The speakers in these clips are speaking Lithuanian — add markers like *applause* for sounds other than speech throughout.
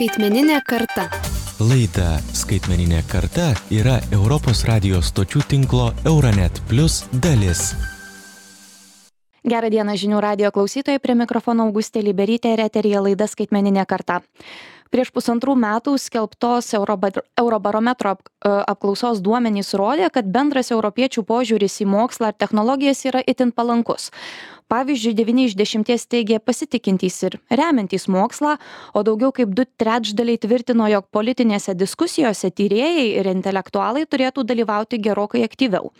Skaitmeninė karta. Laida Skaitmeninė karta yra Europos radijos stočių tinklo Euronet Plus dalis. Gerą dieną žinių radio klausytojai, prie mikrofono Augustė Liberytė ir eterija laida Skaitmeninė karta. Prieš pusantrų metų skelbtos Eurobarometro e, apklausos duomenys rodė, kad bendras europiečių požiūris į mokslą ir technologijas yra itin palankus pavyzdžiui devyni iš dešimties teigė pasitikintys ir remiantys mokslą o daugiau kaip du trečdaliai tvirtino jog politinėse diskusijose tyrėjai ir intelektualai turėtų dalyvauti gerokai aktyviau.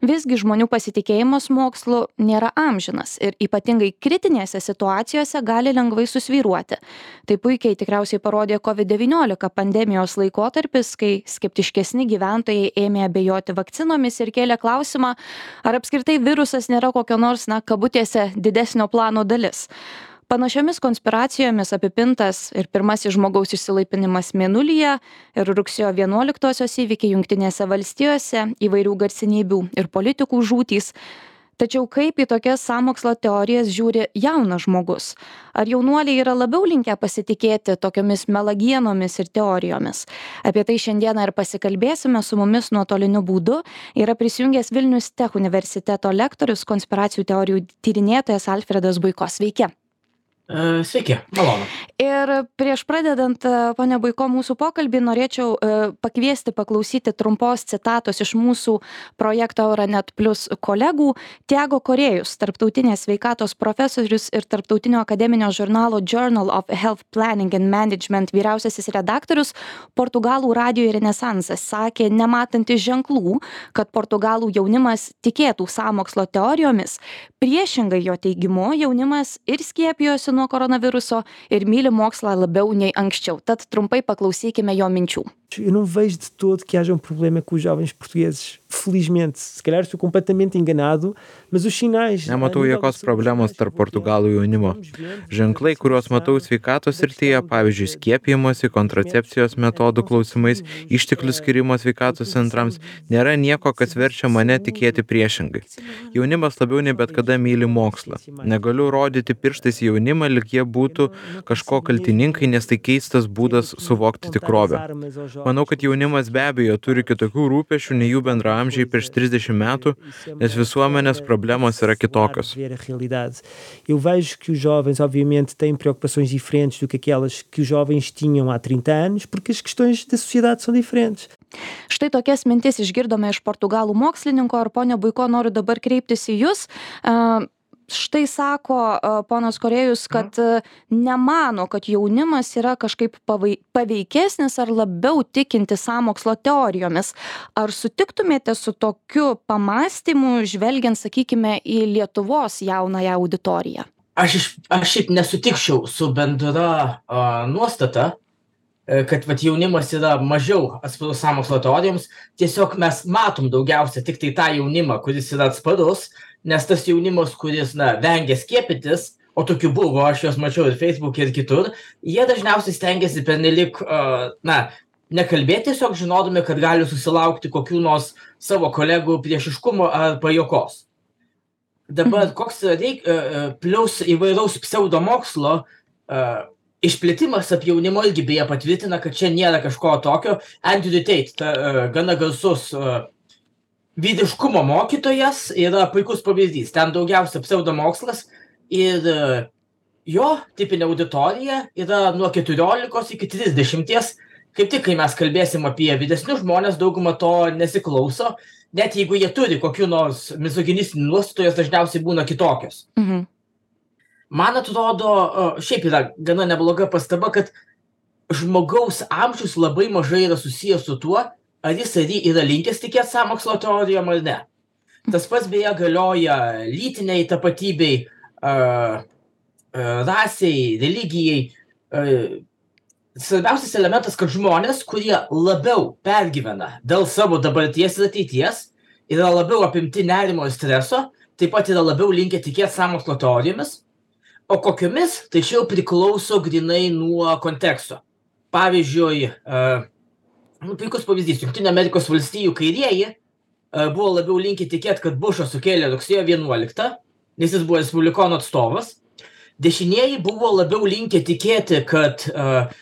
Visgi žmonių pasitikėjimas mokslu nėra amžinas ir ypatingai kritinėse situacijose gali lengvai susvyruoti. Tai puikiai tikriausiai parodė covid devyniolika pandemijos laikotarpis kai skeptiškesni gyventojai ėmė abejoti vakcinomis ir kėlė klausimą ar apskritai virusas nėra kokio nors na kabutėse pusė didesnio plano dalis. Panašiomis konspiracijomis apipintas ir pirmasis žmogaus išsilaipinimas Mėnulyje ir rugsėjo 11-osios įvykiai Junktinėse valstijose, įvairių garsinybių ir politikų žūtys tačiau kaip į tokias sąmokslo teorijas žiūri jaunas žmogus? Ar jaunuoliai yra labiau linkę pasitikėti tokiomis melagienomis ir teorijomis? Apie tai šiandieną ir pasikalbėsime su mumis nuotoliniu būdu. Yra prisijungęs vilnius tech universiteto lektorius konspiracijų teorijų tyrinėtojas alfredas buiko sveiki sveiki, malonu. Ir prieš pradedant, e, ponia Baiko, mūsų pokalbį norėčiau e, pakviesti paklausyti trumpos citatos iš mūsų projekto Euronet Plus kolegų. Tiago Korėjus, tarptautinės sveikatos profesorius ir tarptautinio akademinio žurnalo Journal of Health Planning and Management vyriausiasis redaktorius Portugalų radio Renesansas sakė, nematantis ženklų, kad portugalų jaunimas tikėtų samokslo teorijomis. Priešingai jo teigimu, jaunimas ir skiepijosi nuo koronaviruso ir myli mokslą labiau nei anksčiau. Tad trumpai paklausykime jo minčių. Eu não vejo de todo que haja um problema com os jovens portugueses felizmente, se calhar estou completamente enganado, mas os sinais. Nematau jokios problemos tarp portugalų jaunimo. Ženklai, kuriuos matau sveikatos srityje, pavyzdžiui, skiepijimosi, kontracepcijos metodų klausimais, išteklių skirimo sveikatos centrams, nėra nieko, kas verčia mane tikėti priešingai. Jaunimas labiau nei bet kada myli mokslą. Negaliu rodyti pirštais jaunimą, lik jie būtų kažko kaltininkai, nes tai keistas būdas suvokti tikrovę. Manau, kad jaunimas be abejo turi kitokių rūpešių nei jų bendraamžiai amžiai prieš 30 metų, nes visuomenės problemos yra kitokios. Eu vejo que os jovens, obviamente, têm preocupações diferentes do que aquelas que os jovens tinham há 30 anos, porque as questões da sociedade são diferentes. Štai tokias mintis išgirdome iš portugalų mokslininko ir ponia Buiko noriu dabar kreiptis į Jūs. Uh, štai sako ponas korėjus kad nemano kad jaunimas yra kažkaip pavai paveikesnis ar labiau tikintis sąmokslo teorijomis. Ar sutiktumėte su tokiu pamąstymu žvelgiant sakykime į lietuvos jaunąją auditoriją? Aš iš aš šiaip nesutikčiau su bendra a, nuostata e, kad vat jaunimas yra mažiau atsparus sąmokslo teorijoms. Tiesiog mes matom daugiausia tiktai tą jaunimą kuris yra atsparus nes tas jaunimas kuris na vengia skiepytis o tokių buvo aš juos mačiau ir feisbuke ir kitur jie dažniausiai stengiasi pernelyg a na nekalbėt tiesiog žinodami kad gali susilaukti kokių nors savo kolegų priešiškumo ar pajuokos dabar koks reik plius įvairaus pseudomokslo išplitimas tarp jaunimo irgi beje patvirtina kad čia nėra kažko tokio. Andrew tate ta gana garsus vyriškumo mokytojas yra puikus pavyzdys. Ten daugiausia pseudomokslas ir jo tipinė auditorija yra nuo keturiolikos iki trisdešimties. Kaip tik kai mes kalbėsim apie vyresnius žmones dauguma to nesiklauso net jeigu jie turi kokių nors mizoginistinių nuostatų jos dažniausiai būna kitokios. Mhm. man atrodo šiaip yra gana nebloga pastaba kad žmogaus amžius labai mažai yra susijęs su tuo ar jis ar ji yra linkęs tikėt sąmokslo teorijom ar ne. Tas pats beje galioja lytiniai tapatybei, rasiai, religijai. Svarbiausias elementas, kad žmonės, kurie labiau pergyvena dėl savo dabarties ir ateities, yra labiau apimti nerimo ir streso, taip pat yra labiau linkę tikėti sąmokslo teorijomis, o kokiomis, tai čia jau priklauso grinai nuo konteksto. Pavyzdžiui, uh, nu, puikus pavyzdys, Junktinių Amerikos valstijų kairieji uh, buvo labiau linkę tikėti, kad Bušas sukėlė rugsėjo 11, nes jis buvo respublikonų atstovas. Dešinieji buvo labiau linkę tikėti, kad uh,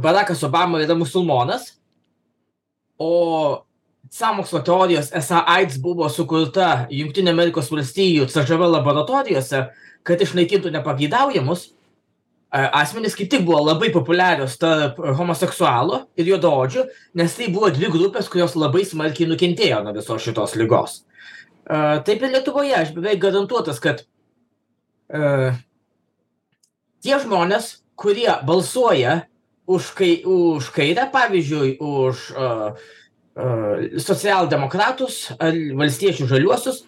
Barakas Obama yra musulmonas, o sąmokslo teorijos esą AIDS buvo sukurta Junktinė Amerikos valstijų CŽV laboratorijose, kad išnaikintų nepageidaujamus, asmenys kaip tik buvo labai populiarios tarp homoseksualų ir juodaodžių, nes tai buvo dvi grupės, kurios labai smarkiai nukentėjo nuo visos šitos lygos. Taip ir Lietuvoje, aš beveik garantuotas, kad uh, tie žmonės, kurie balsuoja už, kai, už kairę, pavyzdžiui, už uh, uh, socialdemokratus ar valstiečių žaliuosius,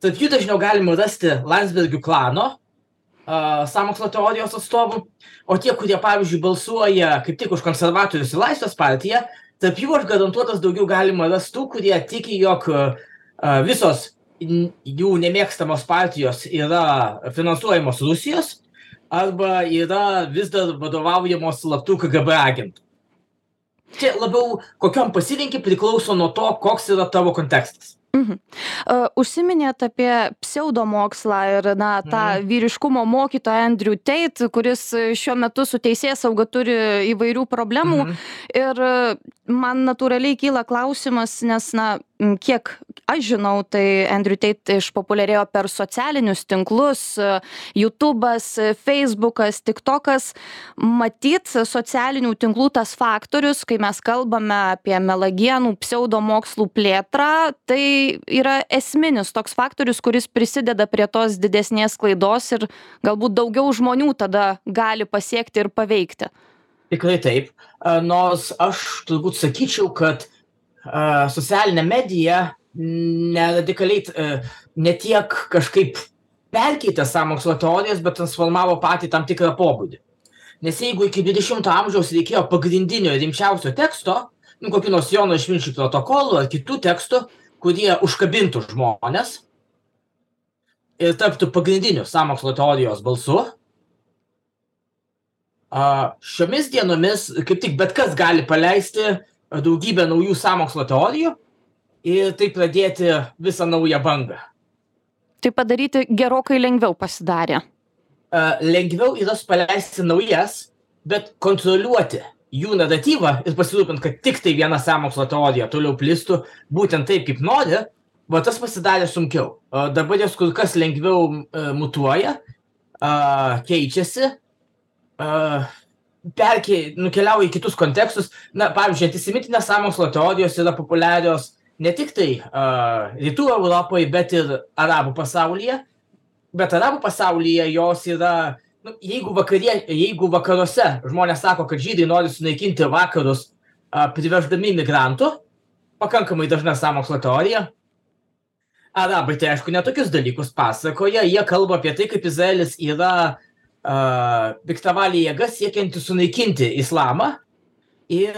tarp jų dažniau galima rasti Landsbergių klano uh, samokslo teorijos atstovų, o tie, kurie, pavyzdžiui, balsuoja kaip tik už konservatorius ir laisvės partiją, tarp jų aš garantuotas daugiau galima rasti tų, kurie tiki, jog uh, visos jų nemėgstamos partijos yra finansuojamos Rusijos arba yra vis dar vadovaujamos slaptų KGB agentų. Čia labiau kokiam pasirinkį priklauso nuo to, koks yra tavo kontekstas. Mhm. Užsiminėt apie pseudomokslą ir na, tą mhm. vyriškumo mokytoją Andrew Tate, kuris šiuo metu su teisės sauga turi įvairių problemų. Mhm. Ir man natūraliai kyla klausimas, nes, na, kiek aš žinau, tai Andrew Tate išpopuliarėjo per socialinius tinklus, YouTube'as, Facebook'as, TikTok'as. Matyt, socialinių tinklų tas faktorius, kai mes kalbame apie melagienų pseudomokslų plėtrą, tai yra esminis toks faktorius, kuris prisideda prie tos didesnės klaidos ir galbūt daugiau žmonių tada gali pasiekti ir paveikti. Tikrai taip. Nors aš turbūt sakyčiau, kad socialinė medija neradikaliai, ne tiek kažkaip perkeitė sąmokslo teorijas, bet transformavo patį tam tikrą pobūdį. Nes jeigu iki 20 amžiaus reikėjo pagrindinio rimčiausio teksto, nu, kokį nors Jono išminčių protokolų ar kitų tekstų, kurie užkabintų žmonės ir taptų pagrindiniu sąmokslo teorijos balsu, šiomis dienomis kaip tik bet kas gali paleisti daugybę naujų sąmokslo teorijų ir taip pradėti visą naują bangą. Tai padaryti gerokai lengviau pasidarė. Lengviau yra paleisti naujas, bet kontroliuoti jų naratyvą ir pasirūpinti, kad tik tai viena sąmokslo teorija toliau plistų būtent taip, kaip nori, va tas pasidarė sunkiau. Dabar jos kur kas lengviau mutuoja, keičiasi perkė, nukeliauja į kitus kontekstus. Na, pavyzdžiui, antisemitinės sąmokslo teorijos yra populiarios ne tik tai uh, rytų Europoje, bet ir arabų pasaulyje. Bet arabų pasaulyje jos yra, nu, jeigu, vakarie, jeigu vakaruose žmonės sako, kad žydai nori sunaikinti vakarus uh, priveždami migrantų, pakankamai dažna sąmokslo teorija. Arabai tai aišku netokius dalykus pasakoja, jie kalba apie tai, kaip Izraelis yra uh, piktavalė jėga siekianti sunaikinti islamą ir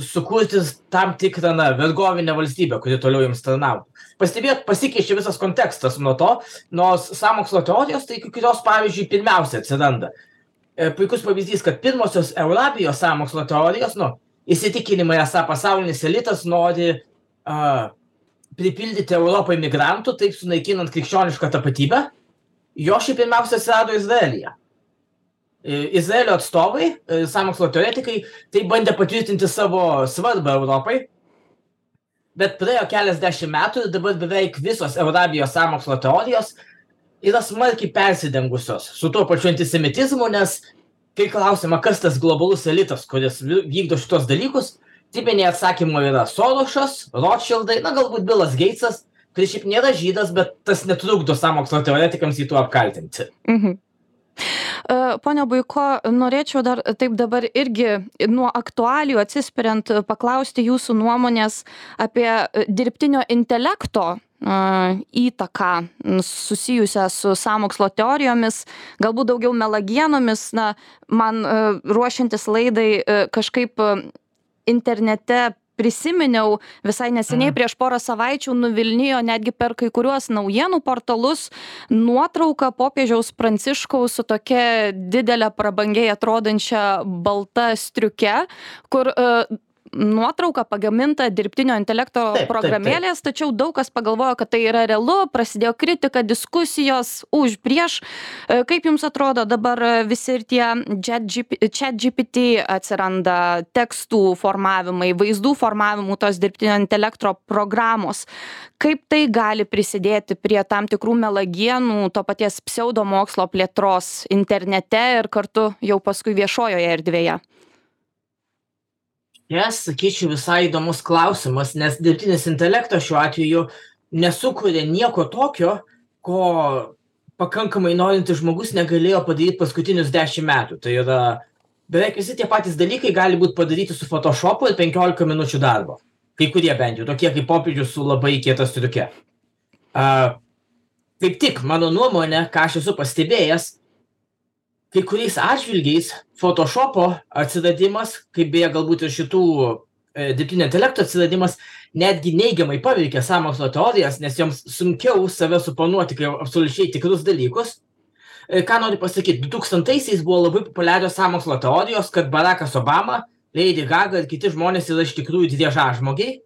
sukurti tam tikrą na, vergovinę valstybę, kuri toliau jiems tarnautų. Pastebėt, pasikeičia visas kontekstas nuo to, nors samokslo teorijos, tai kurios, pavyzdžiui, pirmiausia atsiranda. E, puikus pavyzdys, kad pirmosios Eurabijos samokslo teorijos, nu, įsitikinimai esą pasaulinis elitas nori uh, pripildyti Europą imigrantų, taip sunaikinant krikščionišką tapatybę jo šiaip pirmiausia atsirado Izraelyje. Izraelio atstovai, sąmokslo teoretikai, tai bandė patvirtinti savo svarbą Europai, bet praėjo keliasdešimt metų ir dabar beveik visos Eurabijos sąmokslo teorijos yra smarkiai persidengusios su tuo pačiu antisemitizmu, nes kai klausima, kas tas globalus elitas, kuris vykdo šitos dalykus, tipiniai atsakymai yra Sorošas, Rothschildai, na galbūt Bilas Geitsas, kuris šiaip nėra žydas, bet tas netrukdo sąmokslo teoretikams jį tuo apkaltinti. Mhm. E, pone Buiko, norėčiau dar taip dabar irgi nuo aktualijų atsispiriant paklausti jūsų nuomonės apie dirbtinio intelekto e, įtaką susijusią su sąmokslo teorijomis, galbūt daugiau melagienomis. Na, man e, ruošiantis laidai kažkaip internete prisiminiau visai neseniai mhm. prieš porą savaičių nuvilnijo netgi per kai kuriuos naujienų portalus nuotrauka popiežiaus pranciškaus su tokia didele prabangiai atrodančia balta striuke kur e, nuotrauka pagaminta dirbtinio intelekto programėlės, tačiau daug kas pagalvojo, kad tai yra realu, prasidėjo kritika, diskusijos už prieš. E, Kaip Jums atrodo dabar visi ir tie chat GPT atsiranda, tekstų formavimai, vaizdų formavimų tos dirbtinio intelekto programos. Kaip tai gali prisidėti prie tam tikrų melagienų, to paties pseudomokslo plėtros internete ir kartu jau paskui viešojoje erdvėje? Čia, sakyčiau, visai įdomus klausimas, nes dirbtinis intelektas šiuo atveju nesukuria nieko tokio, ko pakankamai norintis žmogus negalėjo padaryti paskutinius dešimt metų. Tai yra beveik visi tie patys dalykai gali būti padaryti su Photoshopu ir 15 minučių darbo. Kai kurie bent jau, tokie kaip popiežius su labai kietas triukė. Uh, kaip tik, mano nuomonė, ką aš esu pastebėjęs, kai kuriais atžvilgiais Photoshopo atsiradimas, kaip beje galbūt ir šitų e, dirbtinio intelekto atsiradimas, netgi neigiamai paveikia sąmokslo teorijas, nes joms sunkiau save suponuoti kaip absoliučiai tikrus dalykus. E, ką noriu pasakyti, 2000-aisiais buvo labai populiarios sąmokslo teorijos, kad Barackas Obama, Lady Gaga ir kiti žmonės yra iš tikrųjų didieža žmogiai.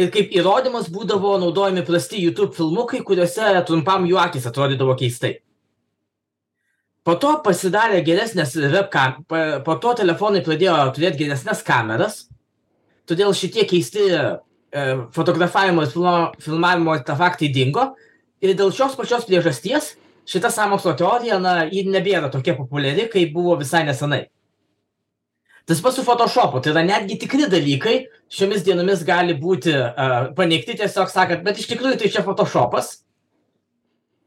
Ir kaip įrodymas būdavo naudojami prasti YouTube filmukai, kuriuose trumpam jų akis atrodydavo keistai. Po to pasidarė geresnės webcam, po to telefonai pradėjo turėti geresnės kameras, todėl šitie keisti e, fotografavimo ir filmavimo artefaktai dingo ir dėl šios pačios priežasties šita sąmokslo teorija, na, ji nebėra tokia populiari, kaip buvo visai nesenai. Tas pats su Photoshopu, tai yra netgi tikri dalykai, šiomis dienomis gali būti uh, paneigti tiesiog sakant, bet iš tikrųjų tai čia Photoshopas.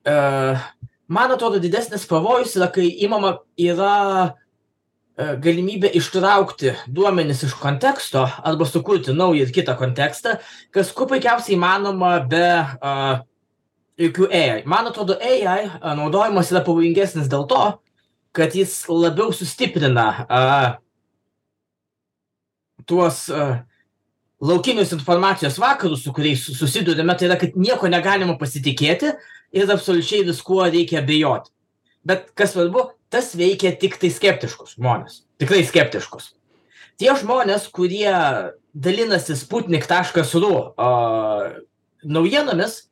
Uh, man atrodo, didesnis pavojus yra, kai įmama yra uh, galimybė ištraukti duomenis iš konteksto arba sukurti naują ir kitą kontekstą, kas kuo puikiausiai įmanoma be uh, jokių AI. Man atrodo, AI naudojimas yra pavojingesnis dėl to, kad jis labiau sustiprina uh, tuos uh, laukinius informacijos vakarus, su kuriais susidurime, tai yra, kad nieko negalima pasitikėti ir absoliučiai viskuo reikia bejoti. Bet kas svarbu, tas veikia tik tai skeptiškus žmonės. Tikrai skeptiškus. Tie žmonės, kurie dalinasi sputnik.ru uh, naujienomis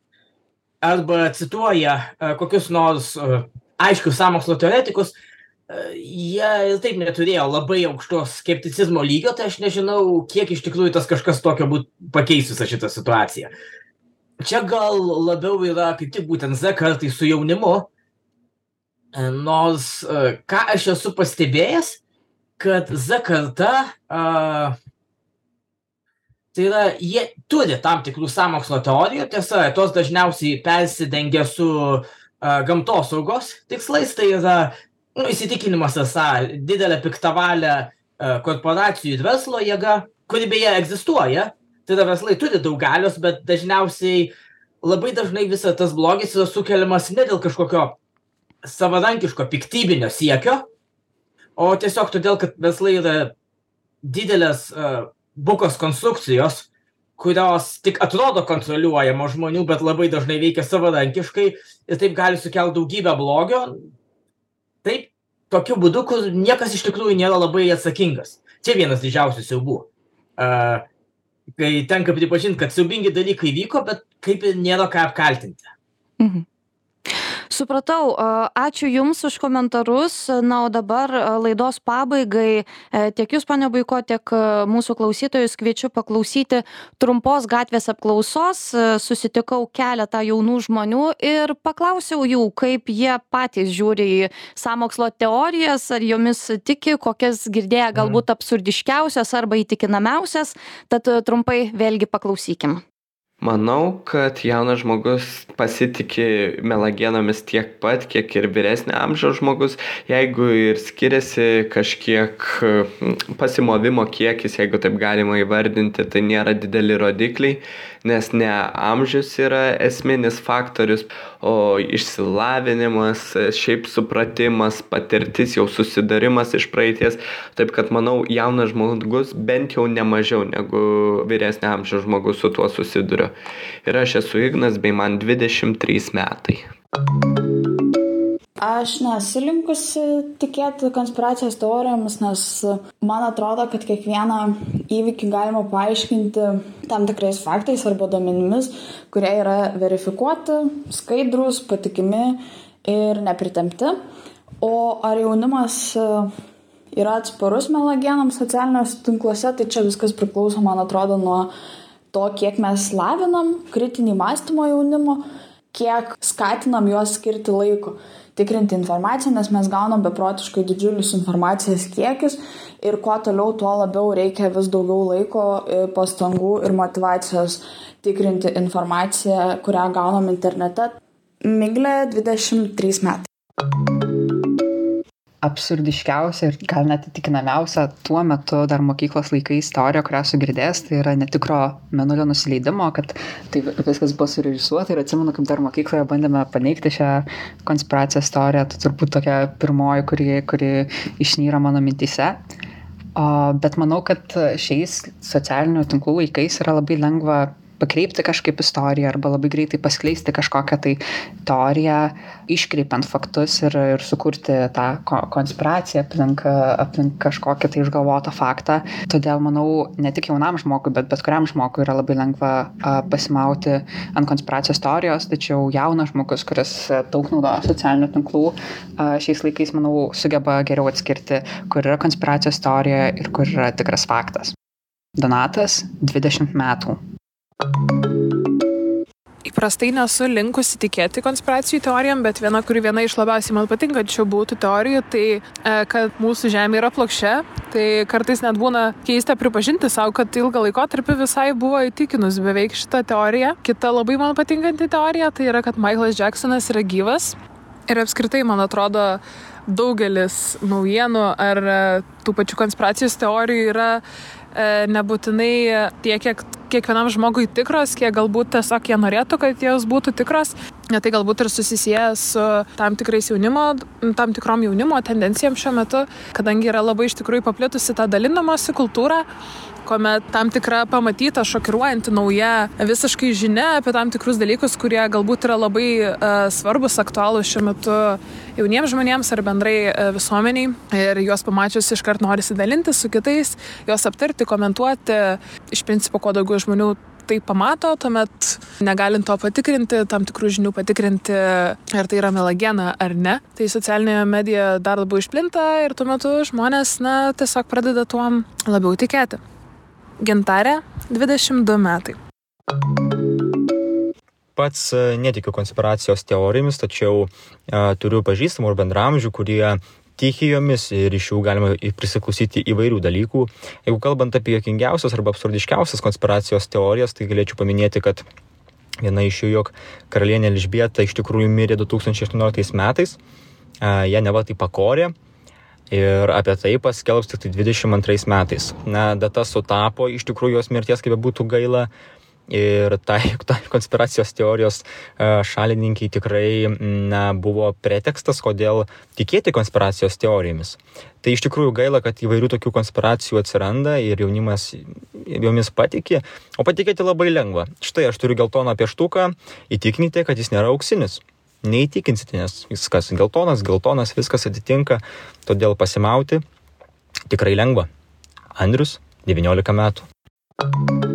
arba cituoja uh, kokius nors uh, aiškius samokslo teoretikus, jie ir taip neturėjo labai aukštos skepticizmo lygio, tai aš nežinau, kiek iš tikrųjų tas kažkas tokio būtų pakeis visą šitą situaciją. Čia gal labiau yra kaip tik būtent Z kartai su jaunimu, nors ką aš esu pastebėjęs, kad Z karta, uh, tai yra, jie turi tam tikrų samokslo teorijų, tiesa, tos dažniausiai persidengia su uh, gamtosaugos tikslais, tai yra nu, įsitikinimas esą didelė piktavalė e, korporacijų ir verslo jėga, kuri beje egzistuoja, tai yra verslai turi daug galios, bet dažniausiai labai dažnai visas tas blogis yra sukeliamas ne dėl kažkokio savarankiško piktybinio siekio, o tiesiog todėl, kad verslai yra didelės uh, bukos konstrukcijos, kurios tik atrodo kontroliuojamos žmonių, bet labai dažnai veikia savarankiškai ir taip gali sukelti daugybę blogio, taip tokiu būdu, kur niekas iš tikrųjų nėra labai atsakingas. Čia vienas didžiausių siaubų. Uh, kai tenka pripažinti, kad siaubingi dalykai vyko, bet kaip ir nėra ką apkaltinti. Mhm supratau ačiū jums už komentarus. Na o dabar laidos pabaigai e, tiek jus pone buiko tiek mūsų klausytojus kviečiu paklausyti trumpos gatvės apklausos. Susitikau keletą jaunų žmonių ir paklausiau jų kaip jie patys žiūri į sąmokslo teorijas ar jomis tiki kokias girdėję galbūt absurdiškiausias arba įtikinamiausias. Tad trumpai vėlgi paklausykim manau kad jaunas žmogus pasitiki melagienomis tiek pat kiek ir vyresnio amžiaus žmogus. Jeigu ir skiriasi kažkiek pasimovimo kiekis jeigu taip galima įvardinti tai nėra dideli rodikliai nes ne amžius yra esminis faktorius o išsilavinimas šiaip supratimas patirtis jau susidūrimas iš praeities. Taip kad manau jaunas žmogus bent jau ne mažiau negu vyresnio amžiaus žmogus su tuo susiduria. Ir aš esu ignas bei man dvidešimt trys metai Aš nesu linkusi tikėti konspiracijos teorijomis, nes man atrodo, kad kiekvieną įvykį galima paaiškinti tam tikrais faktais arba duomenimis, kurie yra verifikuoti, skaidrus, patikimi ir nepritempti. O ar jaunimas e, yra atsparus melagienams socialiniuose tinkluose, tai čia viskas priklauso, man atrodo, nuo to, kiek mes lavinam kritinį mąstymo jaunimo, kiek skatinam juos skirti laiko tikrinti informaciją, nes mes gaunam beprotiškai didžiulius informacijos kiekius ir kuo toliau, tuo labiau reikia vis daugiau laiko, e, pastangų ir motivacijos tikrinti informaciją, kurią gaunam internete. Miglė 23 metai absurdiškiausia ir gal net įtikinamiausia tuo metu dar mokyklos laikais teorija, kurią esu girdėjęs, tai yra netikro menulio nusileidimo, kad tai viskas buvo surežisuota ir atsimenu, kaip dar mokykloje bandėme paneigti šią konspiracijos teoriją, tai turbūt tokia pirmoji, kuri, kuri išnyra mano mintise. O, bet manau, kad šiais socialinių tinklų laikais yra labai lengva pakreipti kažkaip istoriją arba labai greitai paskleisti kažkokią tai teoriją, iškreipiant faktus ir, ir sukurti tą konspiraciją aplink, aplink kažkokią tai išgalvotą faktą. Todėl manau, ne tik jaunam žmogui, bet bet kuriam žmogui yra labai lengva pasimauti ant konspiracijos teorijos, tačiau jaunas žmogus, kuris daug naudoja socialinių tinklų, šiais laikais, manau, sugeba geriau atskirti, kur yra konspiracijos teorija ir kur yra tikras faktas. Donatas, 20 metų. Įprastai nesu linkusi tikėti konspiracijų teorijam, bet viena, kuri viena iš labiausiai man patinkančių būtų teorijų, tai e, kad mūsų Žemė yra plokščia. Tai kartais net būna keista pripažinti savo, kad ilgą laikotarpį visai buvo įtikinus beveik šitą teoriją. Kita labai man patinkanti teorija tai yra, kad Michaelas Jacksonas yra gyvas. Ir apskritai, man atrodo, daugelis naujienų ar e, tų pačių konspiracijos teorijų yra e, nebūtinai tiek, kiek kiekvienam žmogui tikros, kiek galbūt tiesiog jie norėtų, kad jos būtų tikros. Tai galbūt ir susisieja su tam tikrais jaunimo, tam tikrom jaunimo tendencijom šiuo metu, kadangi yra labai iš tikrųjų paplitusi ta dalinamosi kultūra kuomet tam tikra pamatyta šokiruojanti nauja visiškai žinia apie tam tikrus dalykus, kurie galbūt yra labai uh, svarbus, aktualūs šiuo metu jauniems žmonėms ar bendrai uh, visuomeniai. Ir juos pamačius iškart norisi dalinti su kitais, juos aptarti, komentuoti. Iš principo, kuo daugiau žmonių tai pamato, tuomet negalint to patikrinti, tam tikrų žinių patikrinti, ar tai yra melagena ar ne, tai socialinėje medijoje dar labiau išplinta ir tuo metu žmonės, na, tiesiog pradeda tuom labiau tikėti. Gintarė, 22 metai. Pats e, netikiu konspiracijos teorijomis, tačiau e, turiu pažįstamų ir bendramžių, kurie tiki jomis ir iš jų galima prisiklausyti įvairių dalykų. Jeigu kalbant apie jokingiausias arba absurdiškiausias konspiracijos teorijas, tai galėčiau paminėti, kad viena iš jų, jog karalienė Elžbieta iš tikrųjų mirė 2018 metais, ją neva tai pakorė ir apie tai paskelbs tik tai 22 metais. Na, data sutapo iš tikrųjų jos mirties, kaip būtų gaila. Ir tai, *laughs* tai konspiracijos teorijos e, šalininkai tikrai na, buvo pretekstas, kodėl tikėti konspiracijos teorijomis. Tai iš tikrųjų gaila, kad įvairių tokių konspiracijų atsiranda ir jaunimas jomis patikė, o patikėti labai lengva. Štai aš turiu geltoną pieštuką, įtikinkite, kad jis nėra auksinis neįtikinsite, nes viskas geltonas, geltonas, viskas atitinka, todėl pasimauti tikrai lengva. Andrius, 19 metų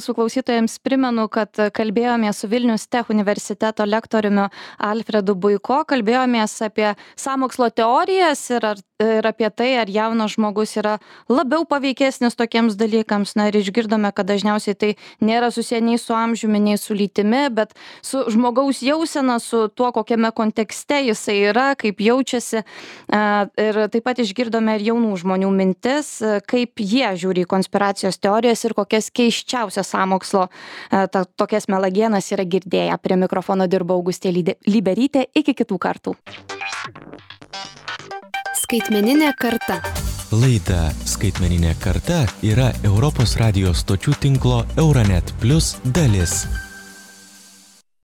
mūsų klausytojams primenu kad kalbėjomės su vilnius tech universiteto lektoriumi alfredu buiko kalbėjomės apie sąmokslo teorijas ir ar ir apie tai ar jaunas žmogus yra labiau paveikesnis tokiems dalykams. Na ir išgirdome kad dažniausiai tai nėra susiję nei su amžiumi nei su lytimi bet su žmogaus jausena su tuo kokiame kontekste jisai yra kaip jaučiasi. Ir taip pat išgirdome ir jaunų žmonių mintis kaip jie žiūri į konspiracijos teorijas ir kokias keisčiausias sąmokslo ta tokias melagienas yra girdėję. Prie mikrofono dirbo augustė liberytė iki kitų kartų Skaitmeninė karta. Laida Skaitmeninė karta yra Europos radijos stočių tinklo Euronet Plus dalis.